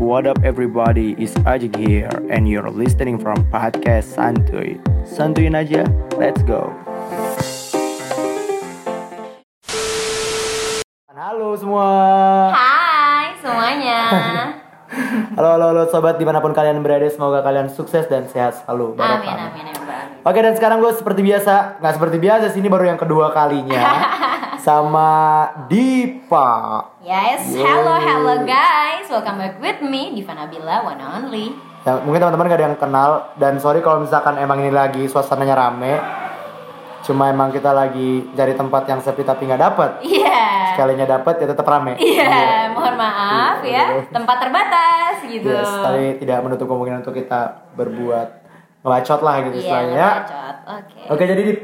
What up everybody, it's Ajik here and you're listening from podcast Santuy. Santuyin aja, let's go. Halo semua. Hai semuanya. Halo halo halo sobat di mana pun kalian berada, semoga kalian sukses dan sehat selalu. amin Barokah. amin amin. Bang. Oke dan sekarang gue seperti biasa, nggak seperti biasa sih ini baru yang kedua kalinya sama Dipa. Yes, hello hello guys, welcome back with me Diva Nabila one only. Ya, mungkin teman-teman gak ada yang kenal dan sorry kalau misalkan emang ini lagi suasananya rame. Cuma emang kita lagi cari tempat yang sepi tapi nggak dapet. Iya. Sekalinya dapet ya tetap rame. Iya, mohon maaf ya, tempat terbatas gitu. Yes, tapi tidak menutup kemungkinan untuk kita berbuat ngebacot lah gitu Iya, istilahnya. ngebacot. Oke. Oke jadi di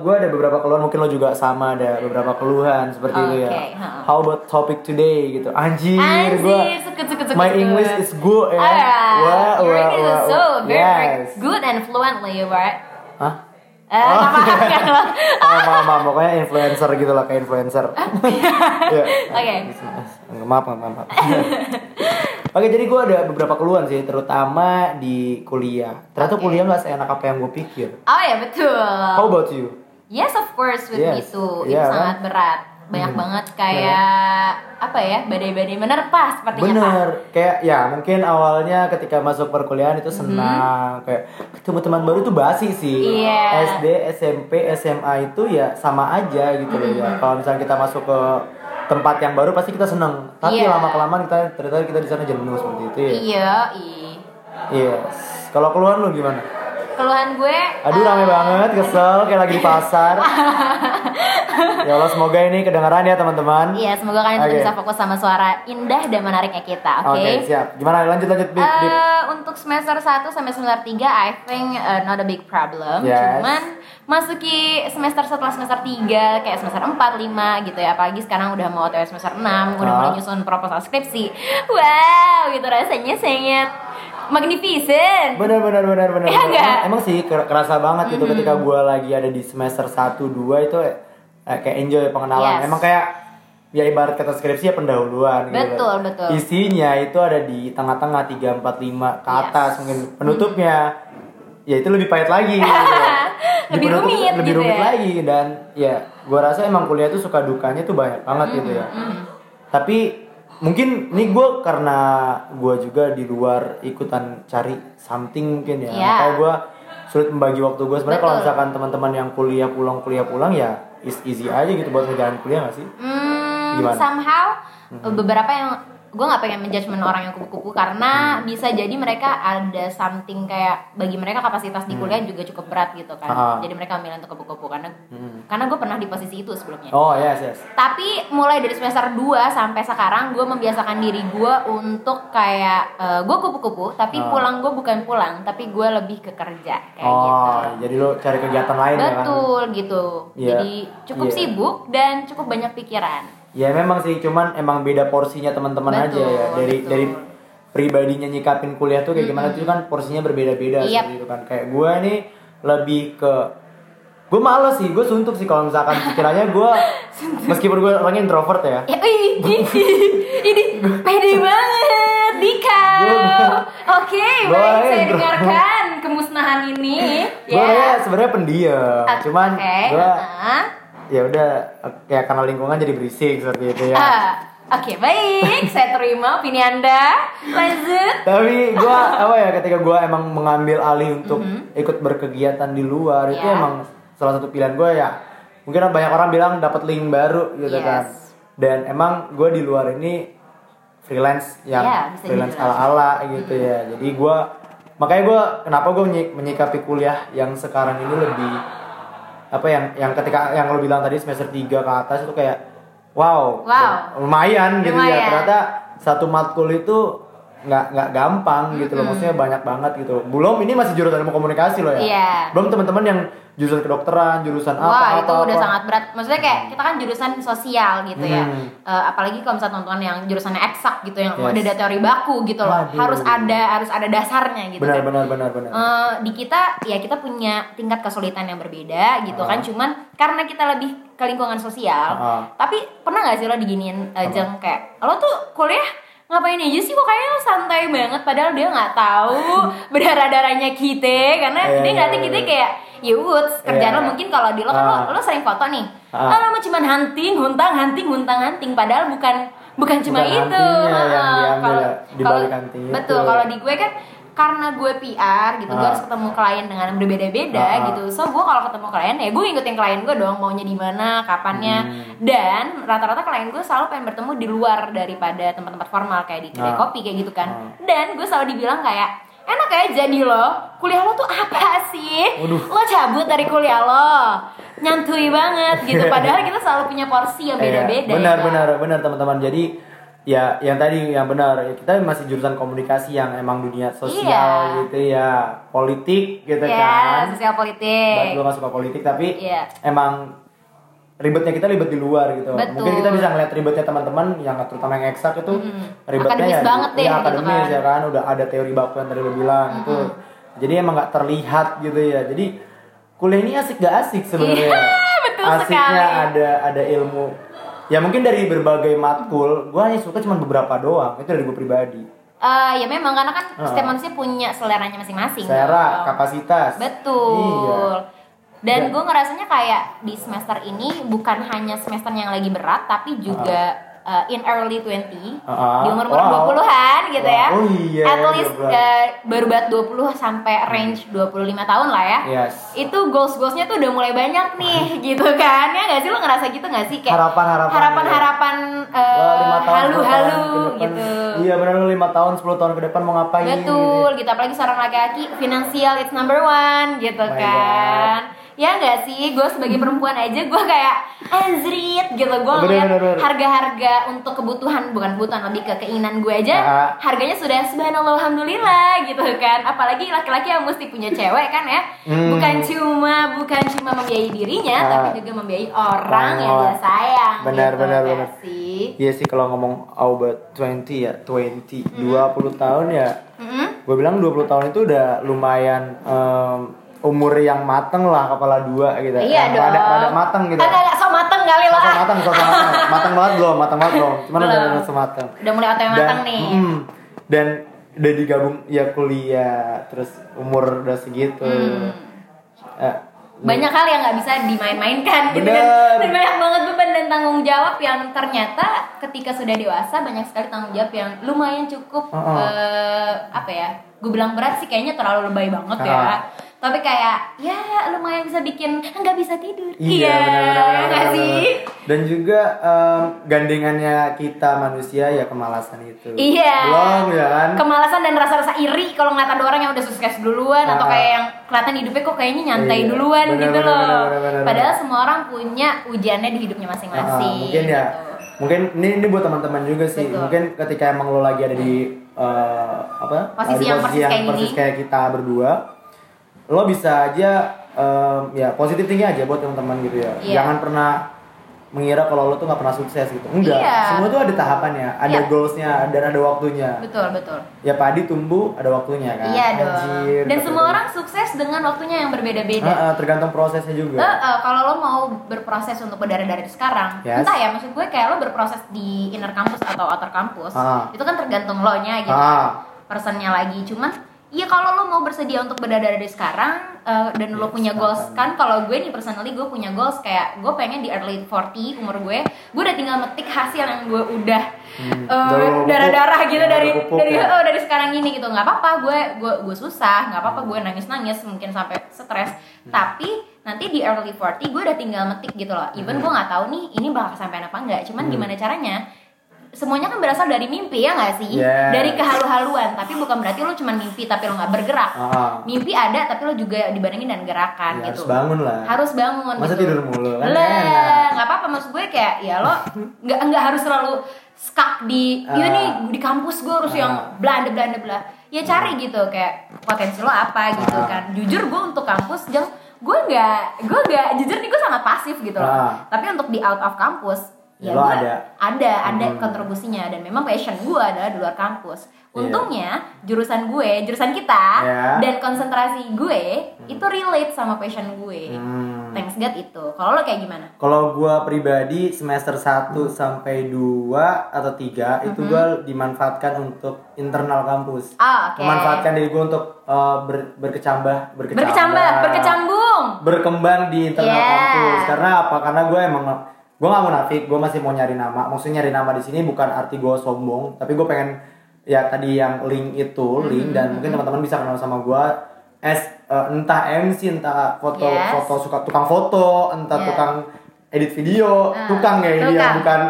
gue ada beberapa keluhan mungkin lo juga sama ada beberapa keluhan seperti itu ya. How about topic today gitu? Anjir, Anjir, sekut, my. English is good ya. Alright, Wah, wah, wah, so very, very Yes. good and fluently, right? Hah? Eh? Oh, maaf, maaf, pokoknya influencer gitu lah kayak influencer. Iya. Oke. Maaf, maaf, maaf. Oke, jadi gue ada beberapa keluhan sih, terutama di kuliah. Ternyata Oke. kuliah nggak seenak apa yang gue pikir. Oh ya betul. How about you? Yes of course with Yes. itu Iya, itu kan? sangat berat. Banyak Hmm. banget kayak apa ya badai-badai menerpa sepertinya Pak. Bener, kayak ya mungkin awalnya ketika masuk perkuliahan itu senang, kayak ketemu teman baru itu basi sih. Iya. SD, SMP, SMA itu ya sama aja gitu loh ya. Mm-hmm. Kalau misalnya kita masuk ke tempat yang baru pasti kita senang. Tapi Iya. lama kelamaan kita ternyata kita di sana jenuh seperti itu ya. Iya, iya. Yes. Kalau keluhan lu gimana? Keluhan gue Aduh rame eh, banget, kesel kayak lagi di pasar. ya Allah semoga ini kedengaran ya teman-teman. Iya, semoga kalian Oke. bisa fokus sama suara indah dan menariknya kita, oke? Oke, siap. Gimana lanjut lanjut Bip, Bip. Eh, untuk semester 1 sampai semester 3 I think uh, not a big problem. Yes. Cuman masuki semester setelah semester 3 kayak semester 4, 5 gitu ya. Apalagi sekarang udah mau OTW semester 6, udah Ah. mulai nyusun proposal skripsi. Wow, gitu rasanya sangat magnificent. Bener bener bener bener. Iya bener. Emang, emang sih ker- kerasa banget itu ketika gue lagi ada di semester 1 2 itu eh, kayak enjoy pengenalan. Yes. Emang kayak ya ibarat kata skripsi ya pendahuluan gitu. Betul, betul. Isinya itu ada di tengah-tengah 3 4 5 ke Yes. atas mungkin penutupnya ya itu lebih pahit lagi gitu. Lebih penutup rumit lebih gitu rumit ya. lagi dan ya gua rasa emang kuliah tuh suka dukanya tuh banyak banget gitu ya. Tapi mungkin ini gue karena gue juga di luar ikutan cari something mungkin ya. Iya. Makanya gue sulit membagi waktu gue. Sebenarnya kalau misalkan teman-teman yang kuliah pulang kuliah pulang ya is easy aja gitu buat ngejalanin kuliah gak sih? Hmm, Gimana? somehow beberapa yang gue nggak pengen menjudgment orang yang kupu-kupu karena bisa jadi mereka ada something kayak bagi mereka kapasitas di kuliah juga cukup berat gitu kan Ah. jadi mereka ambil untuk kupu-kupu karena Hmm. karena gue pernah di posisi itu sebelumnya Oh yes yes. tapi mulai dari semester 2 sampai sekarang gue membiasakan diri gue untuk kayak gue kupu-kupu tapi Ah. pulang gue bukan pulang tapi gue lebih ke kerja kayak oh gitu jadi lo cari kegiatan lain ya kan? betul gitu Iya. jadi cukup Iya. sibuk dan cukup banyak pikiran Ya memang sih, cuman emang beda porsinya teman-teman aja ya. Dari betul. dari pribadinya nyikapin kuliah tuh kayak gimana tuh kan porsinya berbeda-beda Yap. seperti itu kan. Kayak gue nih lebih ke gue males sih, gue suntuk sih kalau misalkan pikirannya gue meskipun gue orangnya introvert ya. Ya, ini pede banget, Dika. Oke, gua baik saya dengarkan kemusnahan ini. Gue orangnya sebenarnya pendiam, cuman gue ah. Ya udah kayak karena lingkungan jadi berisik seperti itu ya. Ah, Oke, baik. saya terima opini Anda. Lanjut. Tapi gue apa ya ketika gue emang mengambil alih untuk ikut berkegiatan di luar itu Mm-hmm. Ya. emang salah satu pilihan gue ya. Mungkin banyak orang bilang dapat link baru gitu Yes. kan. Dan emang gue di luar ini freelance yang Ya, bisa freelance ala-ala gitu ya. Jadi gue makanya gue kenapa gue menyikapi kuliah yang sekarang ini lebih apa yang yang ketika yang lo bilang tadi semester 3 ke atas itu kayak wow, Wow. lumayan gitu ya Lumayan. ternyata satu matkul itu nggak nggak gampang gitu loh maksudnya banyak banget gitu belum ini masih jurusan ilmu komunikasi loh ya Iya. belum teman-teman yang jurusan kedokteran jurusan apa Wah apa itu udah apa. sangat berat. Maksudnya kayak kita kan jurusan sosial gitu ya. Hmm. Eh, apalagi kalau misalnya tonton yang jurusannya eksak gitu yang Yes. ada teori baku gitu loh. Waduh. Harus ada harus ada dasarnya gitu benar kan. benar benar benar Eh, di kita ya kita punya tingkat kesulitan yang berbeda gitu kan. Cuman karena kita lebih ke lingkungan sosial. Ah. Tapi pernah nggak sih lo diginiin eh, Jeng kayak lo tuh kuliah ngapain aja sih kok kayaknya lo santai banget padahal dia nggak tahu berdarah darahnya kita karena Iya, dia iya, iya, kita iya. kayak ya woods kerjaan Iya. lo mungkin kalau di lo kan Ah. lo, lo sering foto nih Ah. ah lo mah cuman hunting huntang hunting huntang hunting padahal bukan bukan cuma Bukan itu Ah, kalau- ya, kalau- betul kalau di gue kan karena gue PR gitu gue Ah. harus ketemu klien dengan berbeda-beda Ah, ah. gitu. So gue kalau ketemu klien ya gue ngikutin klien gue dong maunya di mana kapannya. Hmm. dan rata-rata klien gue selalu pengen bertemu di luar daripada tempat-tempat formal kayak di kedai kopi kayak gitu kan. Dan gue selalu dibilang kayak enak ya jadi lo kuliah lo tuh apa sih? Waduh. lo cabut dari kuliah lo. Nyantui banget gitu. Padahal kita selalu punya porsi yang Iya, beda-beda benar ya, benar benar teman-teman. Jadi ya yang tadi yang benar ya, kita masih jurusan komunikasi yang emang dunia sosial Iya. gitu ya politik gitu ya kan sosial politik gue gak suka politik tapi Iya. emang ribetnya kita ribet di luar gitu Betul. mungkin kita bisa ngeliat ribetnya teman-teman yang terutama yang eksak itu Mm-mm. ribetnya Akademis ya, banget deh, ya gitu akademis kan. ya kan udah ada teori baku yang tadi lo bilang itu jadi emang nggak terlihat gitu ya jadi kuliah ini asik gak asik sebenarnya Iya, asiknya sekali. ada ada ilmu ya mungkin dari berbagai matkul gue hanya suka cuma beberapa doang itu dari gue pribadi Eh, ya memang karena kan Ah. setiap manusia punya seleranya masing-masing selera dong. kapasitas Betul. iya Dan Dan- gue ngerasanya kayak di semester ini bukan hanya semester yang lagi berat, tapi juga uh, in early 20 Ah, di umur umur wow. 20-an gitu ya. Wow, oh iya, At least berat. uh, baru banget 20 sampai range 25 tahun lah ya. yes Itu goals goalsnya tuh udah mulai banyak nih gitu kan ya nggak sih lo ngerasa gitu nggak sih kayak Harapan-harapan, harapan iya. harapan Wah, lima tahun, halu 10 tahun halu ke depan. gitu Iya benar lu lima tahun 10 tahun ke depan mau ngapain? Betul, gitu apalagi seorang laki-laki finansial it's number one gitu Oh my kan. Ya nggak sih, gue sebagai perempuan aja gue kayak anjrit gitu gue ngeliat harga-harga untuk kebutuhan bukan kebutuhan lebih ke keinginan gue aja Ah. harganya sudah subhanallah alhamdulillah gitu kan apalagi laki-laki yang mesti punya cewek kan ya Hmm. bukan cuma bukan cuma membiayai dirinya Ah. tapi juga membiayai orang yang Oh. dia sayang Benar, gitu, benar, benar. sih Iya sih kalau ngomong about 20 ya, 20, 20 tahun ya. Mm-mm. Gue bilang 20 tahun itu udah lumayan em, umur yang mateng lah kepala dua gitu. Iya Yang dong. Rada, rada mateng gitu. Agak-agak so mateng kali lo. Sosok ah. mateng, sosok mateng. Mateng banget belum, mateng banget belum. Cuman udah Belum. udah semateng. Udah mulai otw mateng nih. mm, dan udah digabung ya kuliah, terus umur udah segitu. Hmm. Eh, banyak hal yang nggak bisa dimain-mainkan gitu kan dan banyak banget beban dan tanggung jawab yang ternyata ketika sudah dewasa banyak sekali tanggung jawab yang lumayan cukup Uh-uh. eh, apa ya gue bilang berat sih kayaknya terlalu lebay banget ya Ah. Tapi kayak ya lumayan bisa bikin nggak bisa tidur Iya, benar-benar nggak benar, sih. Dan juga em, gandengannya kita manusia ya kemalasan itu. Iya. Belum ya kan? kemalasan dan rasa-rasa iri kalau ngeliat ada orang yang udah sukses duluan atau Ah. kayak yang kelihatan hidupnya kok kayaknya nyantai Iya. duluan Benar, gitu benar, loh. benar, benar, Padahal semua orang punya ujiannya di hidupnya masing-masing. mungkin ya. gitu. Mungkin ini ini buat teman-teman juga sih. Betul. Mungkin ketika emang lo lagi ada di eh, apa? Posisi di yang persis kayak persis kayak kita berdua, lo bisa aja em, ya positif tinggi aja buat teman-teman gitu ya. Iya. Jangan pernah mengira kalau lo tuh nggak pernah sukses gitu. Enggak. Iya. Semua tuh ada tahapannya, ada Iya. goalsnya dan ada waktunya. Betul, betul. Ya padi tumbuh ada waktunya kan. Iya dong. Anjir, Dan semua orang sukses dengan waktunya yang berbeda-beda. Ah, ah, tergantung prosesnya juga. Eh, eh, kalau lo mau berproses untuk berdarah-darah di sekarang, Yes. entah ya maksud gue kayak lo berproses di inner campus atau outer campus, Ah. itu kan tergantung lo nya gitu, Ah. personnya lagi. Cuman Iya kalau lo mau bersedia untuk berdarah dari sekarang eh, dan lo Yes, punya goals kan kalau gue nih personally gue punya goals kayak gue pengen di early 40 umur gue gue udah tinggal metik hasil yang gue udah Hmm, pupuk. darah-darah gitu dari pupuk dari ya. oh, dari sekarang ini gitu nggak apa-apa gue gue gue susah nggak apa-apa gue nangis-nangis mungkin sampai stres Hmm. tapi nanti di early 40 gue udah tinggal metik gitu loh even Hmm. gue nggak tahu nih ini bakal kesampaian apa enggak cuman gimana caranya semuanya kan berasal dari mimpi ya nggak sih Yes. dari kehalu-haluan tapi bukan berarti lo cuma mimpi tapi lo nggak bergerak Ah, mimpi ada tapi lo juga dibandingin dan gerakan ya, gitu harus bangun lah. harus bangun Masa gitu. tidur mulu kan? nggak apa-apa maksud gue kayak ya lo nggak nggak harus selalu stuck di ya Ah. nih di kampus gue harus Ah. yang belanda belanda bla ya cari gitu kayak potensi lo apa gitu Ah. kan jujur gue untuk kampus jeng gue nggak gue nggak jujur nih gue sangat pasif gitu loh Ah. tapi untuk di out of kampus ya Ya, lo gue ada. ada ada Hmm. kontribusinya dan memang passion gue adalah di luar kampus Iya. untungnya jurusan gue jurusan kita Iya. dan konsentrasi gue itu relate sama passion gue Hmm. thanks God itu kalau lo kayak gimana Kalau gua pribadi semester 1 sampai 2 atau 3 itu gua dimanfaatkan untuk internal kampus. ah oke Memanfaatkan diri gua untuk uh, ber- berkecambah, berkecambah, berkecambah berkecambung berkembang di internal Yeah. kampus. Karena apa? Karena gue emang gue gak munafik, gue masih mau nyari nama. Maksudnya nyari nama di sini bukan arti gue sombong, tapi gue pengen ya tadi yang link itu link dan mungkin teman-teman bisa kenal sama gue as uh, entah MC, entah foto Yes. foto suka tukang foto, entah Yeah. tukang edit video, Ah, tukang kayak dia tukang. bukan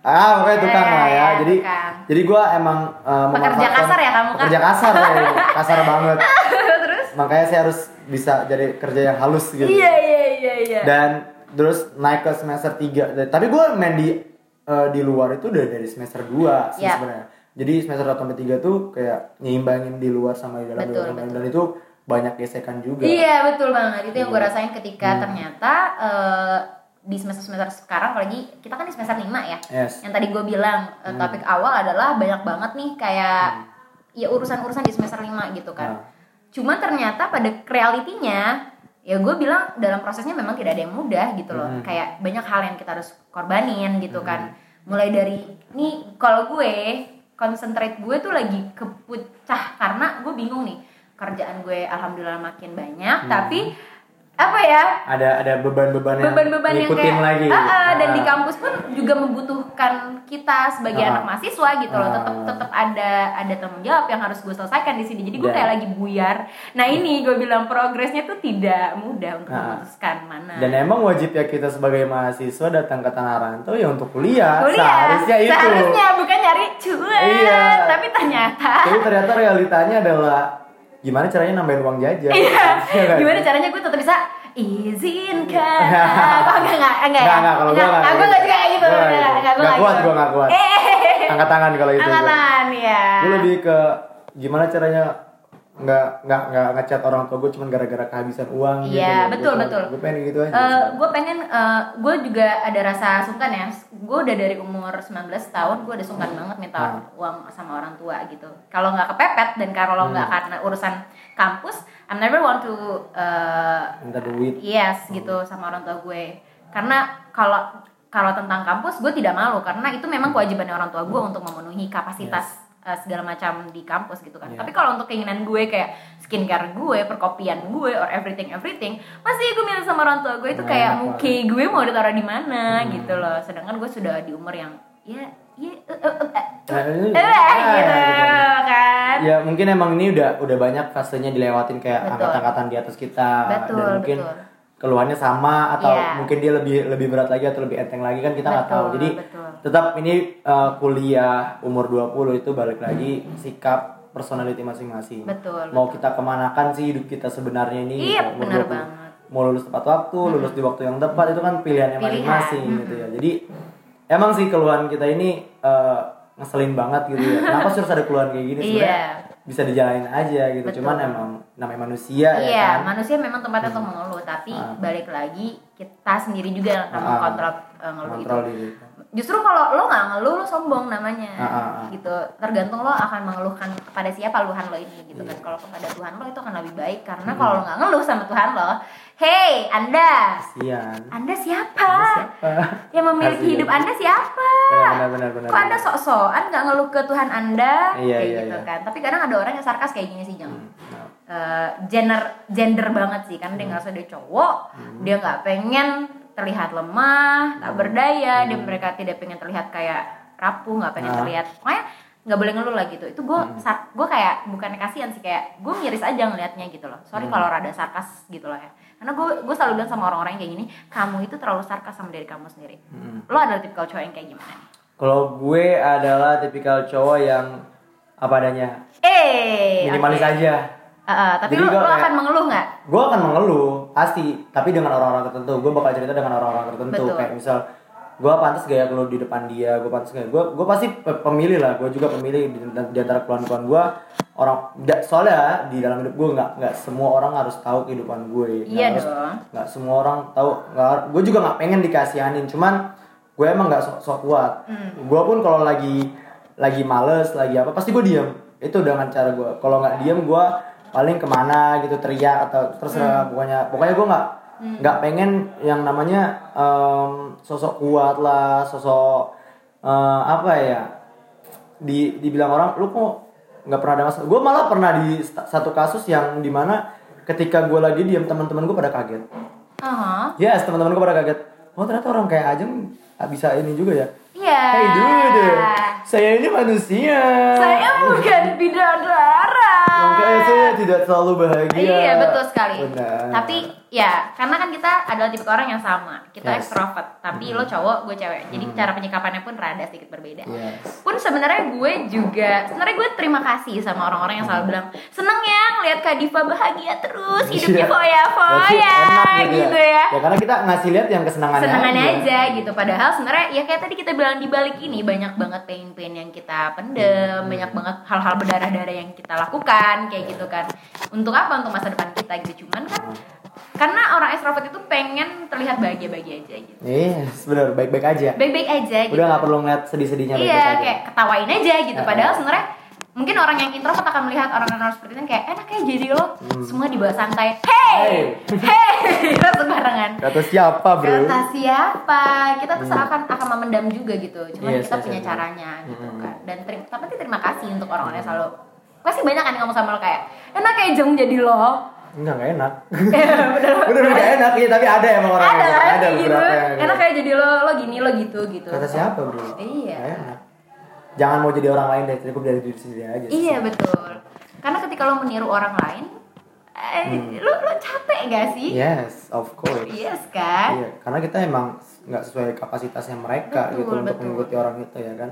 ah pokoknya tukang Eh, lah ya. Jadi tukang. jadi gue emang uh, Pekerja kasar ya kamu, Kak? Pekerja kasar ya, kasar banget. terus Makanya saya harus bisa jadi kerja yang halus gitu iya iya iya iya dan terus naik ke semester 3 tapi gue main di eh, di luar itu udah dari semester 2 sih Yap. sebenarnya jadi semester 1 sampai 3 tuh kayak nyimbangin di luar sama di dalam, Betul, betul. dan itu banyak gesekan juga Iya betul banget itu yang gue Iya. rasain ketika Hmm. ternyata eh, di semester semester sekarang apalagi kita kan di semester 5 ya yes yang tadi gue bilang eh, Hmm. topik awal adalah banyak banget nih kayak ya urusan-urusan di semester 5 gitu kan Nah. cuman ternyata pada realitinya ya gue bilang dalam prosesnya memang tidak ada yang mudah gitu loh Hmm. kayak banyak hal yang kita harus korbanin gitu kan mulai dari nih kalau gue concentrate gue tuh lagi kepecah karena gue bingung nih kerjaan gue alhamdulillah makin banyak Hmm. tapi apa ya? Ada ada beban-beban yang beban-beban yang kayak lagi. Ah, ah, dan di Ah. kampus pun juga membutuhkan kita sebagai Ah. anak mahasiswa gitu loh. Ah. tetap tetap ada ada tanggung jawab yang harus gue selesaikan di sini. Jadi gue Dan- kayak lagi buyar. Nah ini gue bilang progresnya tuh tidak mudah untuk Ah. memutuskan mana. Dan emang wajib ya kita sebagai mahasiswa datang ke tanah rantau ya untuk kuliah, kuliah. Seharusnya itu. Seharusnya bukan nyari cuan Iya. tapi ternyata. Tapi ternyata realitanya adalah gimana caranya nambahin uang jajan iya Iya kan? gimana caranya gue tetap bisa izinkan aku enggak enggak enggak Nggak, nggak, kalau gua nggak aku gitu. enggak juga gitu nggak enggak gitu. enggak Nggak kuat, gitu. gua nggak kuat. angkat tangan kalau itu angkat tangan ya gue lebih ke gimana caranya nggak nggak nggak ngechat orang tua gue cuma gara-gara kehabisan uang Iya, betul, betul. gue pengen gitu aja. Gue pengen gue juga ada rasa sungkan ya. Gue udah dari umur 19 tahun gue udah sungkan banget minta Hmm. uang sama orang tua gitu. Kalau nggak kepepet dan kalau nggak Hmm. karena urusan kampus I'm never want to uh, minta duit. Yes gitu sama orang tua gue. Karena kalau kalau tentang kampus gue tidak malu. Karena itu memang kewajibannya orang tua gue untuk memenuhi kapasitas uh, segala macam di kampus gitu kan. Yeah. tapi kalau untuk keinginan gue kayak skincare gue perkopian gue or everything everything masih gue minta sama orang tua gue. Itu Nah, kayak muke gue mau ditaruh di mana Hmm. gitu loh. Sedangkan gue sudah di umur yang ya ya gitu kan. Ya mungkin emang ini udah udah banyak fasenya dilewatin kayak angkat-angkatan di atas kita. Betul, dan mungkin betul. Keluhannya sama atau Iya. mungkin dia lebih lebih berat lagi atau lebih enteng lagi kan kita nggak Betul, tahu jadi betul. tetap ini uh, kuliah umur 20 itu balik lagi sikap personality masing-masing Betul, mau kita kemanakan sih hidup kita sebenarnya ini Iya, umur benar 20. banget. mau lulus tepat waktu lulus di waktu yang tepat itu kan pilihannya Pilihan. masing-masing gitu ya jadi emang sih keluhan kita ini uh, ngeselin banget gitu ya kenapa sih harus ada keluhan kayak gini sebenarnya Iya. bisa dijalanin aja gitu Betul. cuman emang namanya manusia ya Iya, kan manusia memang tempatnya untuk mengeluh, tapi Ah. balik lagi kita sendiri juga yang akan Ah. mengontrol eh, ngeluh itu. diri Justru kalau lo nggak ngeluh, lo sombong namanya, Ah, ah. gitu. Tergantung lo akan mengeluhkan kepada siapa luhan lo ini, gitu kan. Kalau kepada Tuhan lo itu akan lebih baik, karena Hmm. kalau lo nggak ngeluh sama Tuhan lo, hey Anda, kasian Anda siapa? siapa Yang memiliki Kasian. hidup Anda siapa? benar benar benar Kok Anda sok-sokan nggak ngeluh ke Tuhan Anda? Iya, kayak iya, gitu iya. kan. Tapi kadang ada orang yang sarkas kayak gini sih, Jeng. Nah, Eh, gender gender banget sih. Karena dia ngerasa dia cowok dia nggak pengen terlihat lemah tak berdaya. Dia mereka tidak pengen terlihat kayak rapuh nggak pengen Ah. terlihat. Pokoknya nggak boleh ngeluh lah gitu. Itu gue gue kayak bukan kasihan sih kayak gue miris aja ngelihatnya gitu loh. Sorry kalau rada sarkas gitu loh ya. Karena gue gue selalu bilang sama orang-orang yang kayak gini kamu itu terlalu sarkas sama diri kamu sendiri. Hmm. lo adalah tipikal cowok yang kayak gimana nih? Kalau gue adalah tipikal cowok yang apa adanya? Eh minimalis oke. aja Tapi Jadi gua kayak- akan mengeluh nggak? Gue akan mengeluh pasti tapi dengan orang-orang tertentu. Gue bakal cerita dengan orang-orang tertentu. Betul. kayak misal gue pantas gaya keluh di depan dia? Gue pantas gaya gue gue pasti pe- pemilih lah. Gue juga pemilih di, di antara keluhan-keluhan gue orang soalnya di dalam hidup gue nggak nggak semua orang harus tahu kehidupan gue. Iya harus- dong. nggak semua orang tahu gue juga nggak pengen dikasihanin. Cuman gue emang nggak sok sok kuat. Hmm. gue pun kalau lagi lagi males lagi apa pasti gue diem. Itu dengan cara gue kalau nggak diem gue paling ke mana gitu teriak atau terserah Hmm. pokoknya pokoknya gue nggak nggak pengen yang namanya em, sosok kuat lah sosok eh, apa ya di dibilang orang lu kok nggak pernah ada masalah gue malah pernah di satu kasus yang di mana ketika gue lagi diam teman-teman gue pada kaget Aha. yes teman-teman gue pada kaget oh ternyata orang kayak Ajeng bisa ini juga ya Iya. hey dude saya ini manusia Saya bukan bidadara. Makanya saya tidak selalu bahagia. Iya betul sekali. Benar. Tapi ya karena kan kita adalah tipe orang yang sama. Kita Yes. extrovert. Tapi lo cowok, gue cewek. Jadi cara penyikapannya pun rada sedikit berbeda. Yes. Pun sebenarnya gue juga sebenarnya gue terima kasih sama orang-orang yang selalu bilang seneng ya ngeliat Kak Diva bahagia terus hidupnya Iya. foya-foya Berarti enak gitu ya. Ya karena kita ngasih lihat yang kesenangannya. senangannya aja gitu padahal sebenarnya ya kayak tadi kita bilang di balik ini banyak banget pain-pain yang kita pendem Hmm. banyak banget hal-hal berdarah-darah yang kita lakukan kayak gitu kan. Untuk apa? Untuk masa depan kita gitu. Cuman kan Hmm. karena orang extrovert itu pengen terlihat bahagia-bahagia aja gitu. Yes, benar, baik-baik aja. baik-baik aja gitu. Udah nggak perlu ngeliat sedih-sedihnya iya aja. kayak ketawain aja gitu. Ah. padahal sebenarnya mungkin orang yang introvert akan melihat orang-orang seperti itu kayak enak kayak jadi lo. Semua dibawa santai. Hey! Hey. Langsung barengan Kata siapa, Bro? kata siapa? Kita tuh seakan akan memendam juga gitu. Cuman Yes, kita yes, punya yes. caranya gitu Mm. kan. Dan terima tapi terima kasih untuk orang-orang yang selalu pasti banyak kan yang ngomong sama lo kayak enak kayak jeng jadi lo Enggak, enggak enak. bener Bener enggak enak, iya, tapi ada emang orang ada yang ada gitu yang enak kayak jadi lo lo gini lo gitu gitu Kata siapa, Bro? Iya. Enak. Jangan mau jadi orang lain deh, cukup dari diri sendiri aja. iya betul karena ketika lo meniru orang lain eh, lo lo capek gak sih Yes, of course. yes kan Iya, karena kita emang nggak sesuai kapasitasnya mereka Betul, gitu untuk mengikuti orang itu ya kan.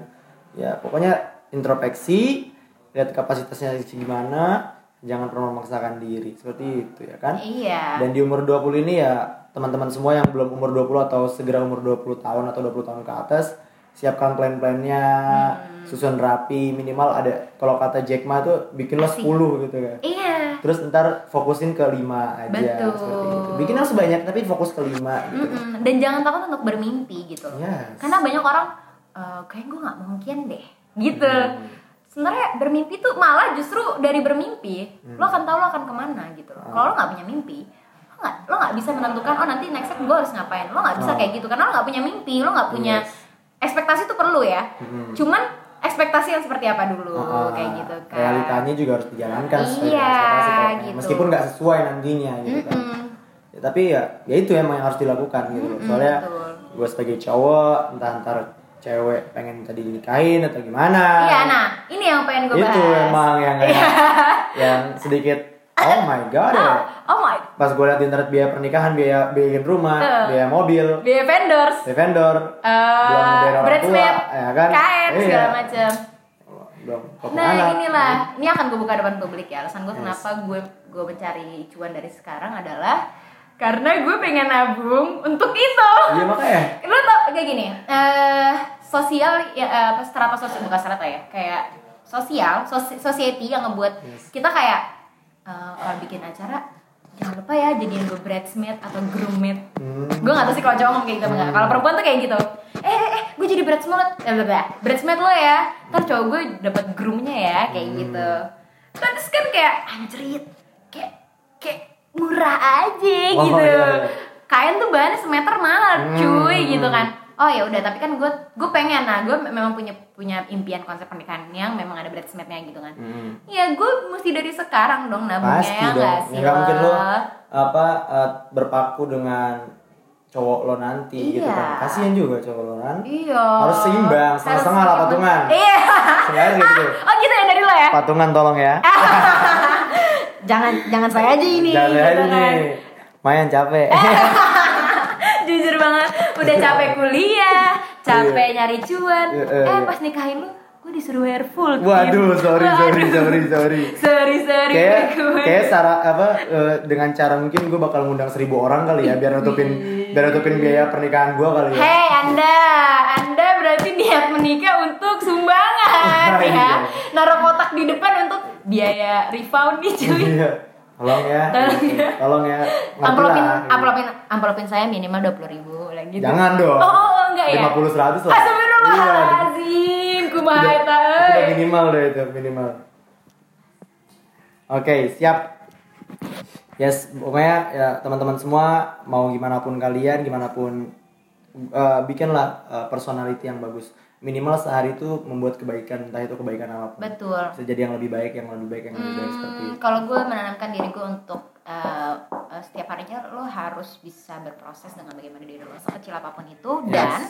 Ya pokoknya introspeksi, lihat kapasitasnya gimana, jangan pernah memaksakan diri seperti itu ya kan. iya Dan di umur 20 ini ya teman-teman semua yang belum umur 20 atau segera umur 20 tahun atau 20 tahun ke atas siapkan plan-plannya, Hmm. susun rapi, minimal ada kalau kata Jack Ma tuh bikin lo 10 gitu kan. iya Terus ntar fokusin ke 5 aja Betul. seperti itu. Bikinnya sebanyak tapi fokus ke 5 gitu. Mm-mm. dan jangan takut untuk bermimpi gitu Yes. karena banyak orang "Eh, kayak gue nggak mungkin deh gitu Hmm. Sebenarnya bermimpi tuh malah justru dari bermimpi Hmm. lo akan tahu lo akan ke mana gitu Ah. kalau lo nggak punya mimpi lo nggak lo nggak bisa menentukan oh nanti next step gue harus ngapain lo nggak bisa Ah. kayak gitu karena lo nggak punya mimpi lo nggak punya Yes. ekspektasi tuh perlu ya Hmm. cuman ekspektasi yang seperti apa dulu Ah, kayak gitu kan Realitanya juga harus dijalankan Iya, gitu. Meskipun nggak sesuai nantinya gitu kan. Mm-mm. Ya, tapi ya ya itu emang yang harus dilakukan gitu. loh. Mm-mm, Soalnya gue sebagai cowok entah antar cewek pengen tadi dinikahin atau gimana. iya nah ini yang pengen gue bahas itu emang yang yang sedikit oh my god ya. oh, oh my Pas gue liat di internet biaya pernikahan, biaya biaya rumah, Tuh. biaya mobil, biaya vendors biaya vendor, eh belum ngebiayain orang tua, ya kan? kain Iya. segala macam. belum potong Nah anak. inilah, ini akan gue buka depan publik ya. Alasan gue Yes. kenapa gue gue mencari cuan dari sekarang adalah karena gue pengen nabung untuk itu. Iya makanya. Lu tau kayak gini, eh sosial ya eh, apa strata sosial bukan strata ya, kayak sosial, sosi- society yang ngebuat Yes. kita kayak eh, kalau bikin acara jangan lupa ya jadiin gue bridesmaid atau groommaid Hmm. gue gak tau sih kalau cowok ngomong kayak gitu enggak kalau perempuan tuh kayak gitu eh eh, eh gue jadi bridesmaid eh bla bla bridesmaid lo ya ntar cowok gue dapat groomnya ya kayak Hmm. gitu terus kan kayak anjrit kayak kayak murah aja Oh, gitu iya, iya. kain tuh bahannya semeter mahal Hmm. cuy gitu kan oh ya udah tapi kan gue gue pengen nah gue memang punya punya impian konsep pernikahan yang memang ada bridesmaidnya gitu kan Hmm. ya gue mesti dari sekarang dong nabungnya Pasti ya dong. nggak sih Ya, nggak mungkin lo apa eh, berpaku dengan cowok lo nanti gitu Iya. kan. Kasihan juga cowok lo kan. Iya. Harus seimbang, setengah-setengah lah Harus patungan. Iya. Sengaja gitu. Oh gitu ya dari lo ya? Patungan tolong ya. jangan jangan saya aja ini. Jangan gitu aja kan. nih. Capek. Jujur banget, udah capek kuliah, capek nyari cuan. Iya, iya, eh iya. pas nikahin lu, gue disuruh hair full. Waduh, sorry, sorry, sorry, sorry. Sorry, sorry Kayak kayak cara apa eh, dengan cara mungkin gue bakal ngundang seribu orang kali ya biar nutupin biar nutupin biaya pernikahan gue kali ya. Hei Anda, Anda berarti niat menikah untuk sumbangan Iya. ya. Naruh kotak di depan untuk biaya refund nih cuy. Iya. Tolong ya. Tolong gitu. ya. Tolong ya. Amplopin lah, gitu. amplopin amplopin saya minimal dua puluh ribu lah gitu. Jangan dong. Oh, oh, oh, enggak ya. 50 100 lah. Iya. Astagfirullahaladzim, kumaha Sudah, eta euy. minimal deh itu minimal. Oke, siap. yes pokoknya ya teman-teman semua mau gimana pun kalian gimana pun uh, bikinlah uh, personality yang bagus. Minimal sehari itu membuat kebaikan entah itu kebaikan apa pun. Betul. Bisa jadi yang lebih baik yang lebih baik yang lebih baik seperti Hmm, kalau gue menanamkan diri gue untuk uh, uh, setiap harinya lo harus bisa berproses dengan bagaimana diri lo sekecil apa pun itu. Yes. dan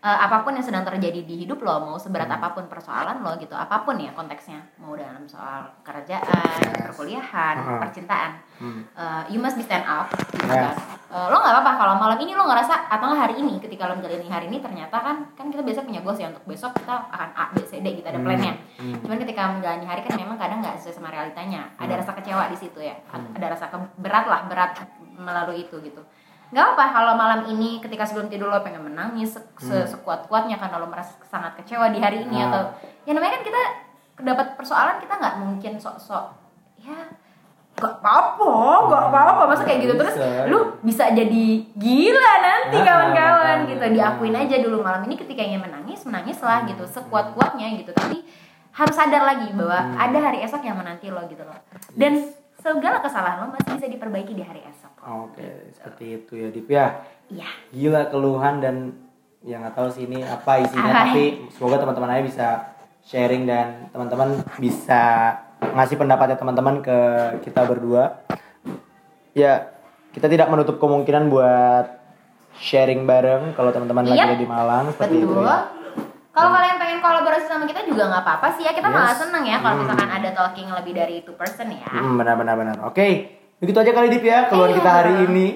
uh, apa pun yang sedang terjadi di hidup lo mau seberat Hmm. apa pun persoalan lo gitu apa pun ya konteksnya mau dalam soal kerjaan Yes. perkuliahan Uh-huh. percintaan Hmm. uh, you must be stand up gitu Yes. kan Uh, lo nggak apa-apa kalau malam ini lo ngerasa atau hari ini ketika lo menjalani hari ini ternyata kan kan kita biasa punya goals ya untuk besok kita akan A B C D gitu ada Hmm. plannya Hmm. cuman ketika menjalani hari kan memang kadang nggak sesuai sama realitanya ada Hmm. rasa kecewa di situ ya Hmm. ada rasa berat lah berat melalui itu gitu nggak apa kalau malam ini ketika sebelum tidur lo pengen menangis se- Hmm. sekuat kuatnya karena lo merasa sangat kecewa di hari ini Nah. atau ya namanya kan kita dapat persoalan kita nggak mungkin sok-sok ya gak apa-apa, gak apa-apa masa kayak gitu terus Bisa. lu bisa jadi gila nanti Nah, kawan-kawan nah, gitu diakuin aja dulu malam ini ketika ingin menangis menangis lah gitu sekuat kuatnya gitu tapi harus sadar lagi bahwa Hmm. ada hari esok yang menanti lo gitu loh dan segala kesalahan lo masih bisa diperbaiki di hari esok oke seperti itu ya Dip ya iya gila keluhan dan yang nggak tahu sih ini apa isinya Apa? tapi semoga teman-teman aja bisa sharing dan teman-teman bisa ngasih pendapatnya teman-teman ke kita berdua ya kita tidak menutup kemungkinan buat sharing bareng kalau teman-teman lagi Yap. ada di Malang seperti itu betul ya. Kalau kalian pengen kolaborasi sama kita juga nggak apa-apa sih ya kita malah Yes. seneng ya kalau Hmm. misalkan ada talking lebih dari two person ya Hmm, benar benar benar. Oke, begitu aja kali Dip ya keluhan Iya. kita hari ini.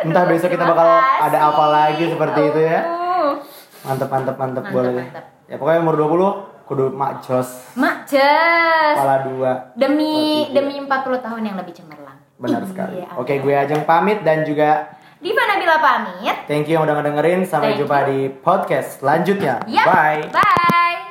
Entah Aduh, besok kita bakal kasih. ada apa lagi seperti itu ya. Mantep mantep mantep, Mantep, boleh deh. mantep. Ya pokoknya umur 20 kudu mak jos Mak Jes kepala dua. demi Oh, demi 40 tahun yang lebih cemerlang. Benar Iya, sekali. amin. Oke, gue Ajeng pamit dan juga Diva Nabila pamit. thank you yang udah ngedengerin. Sampai Thank jumpa you. di podcast selanjutnya. Yap. Bye. Bye.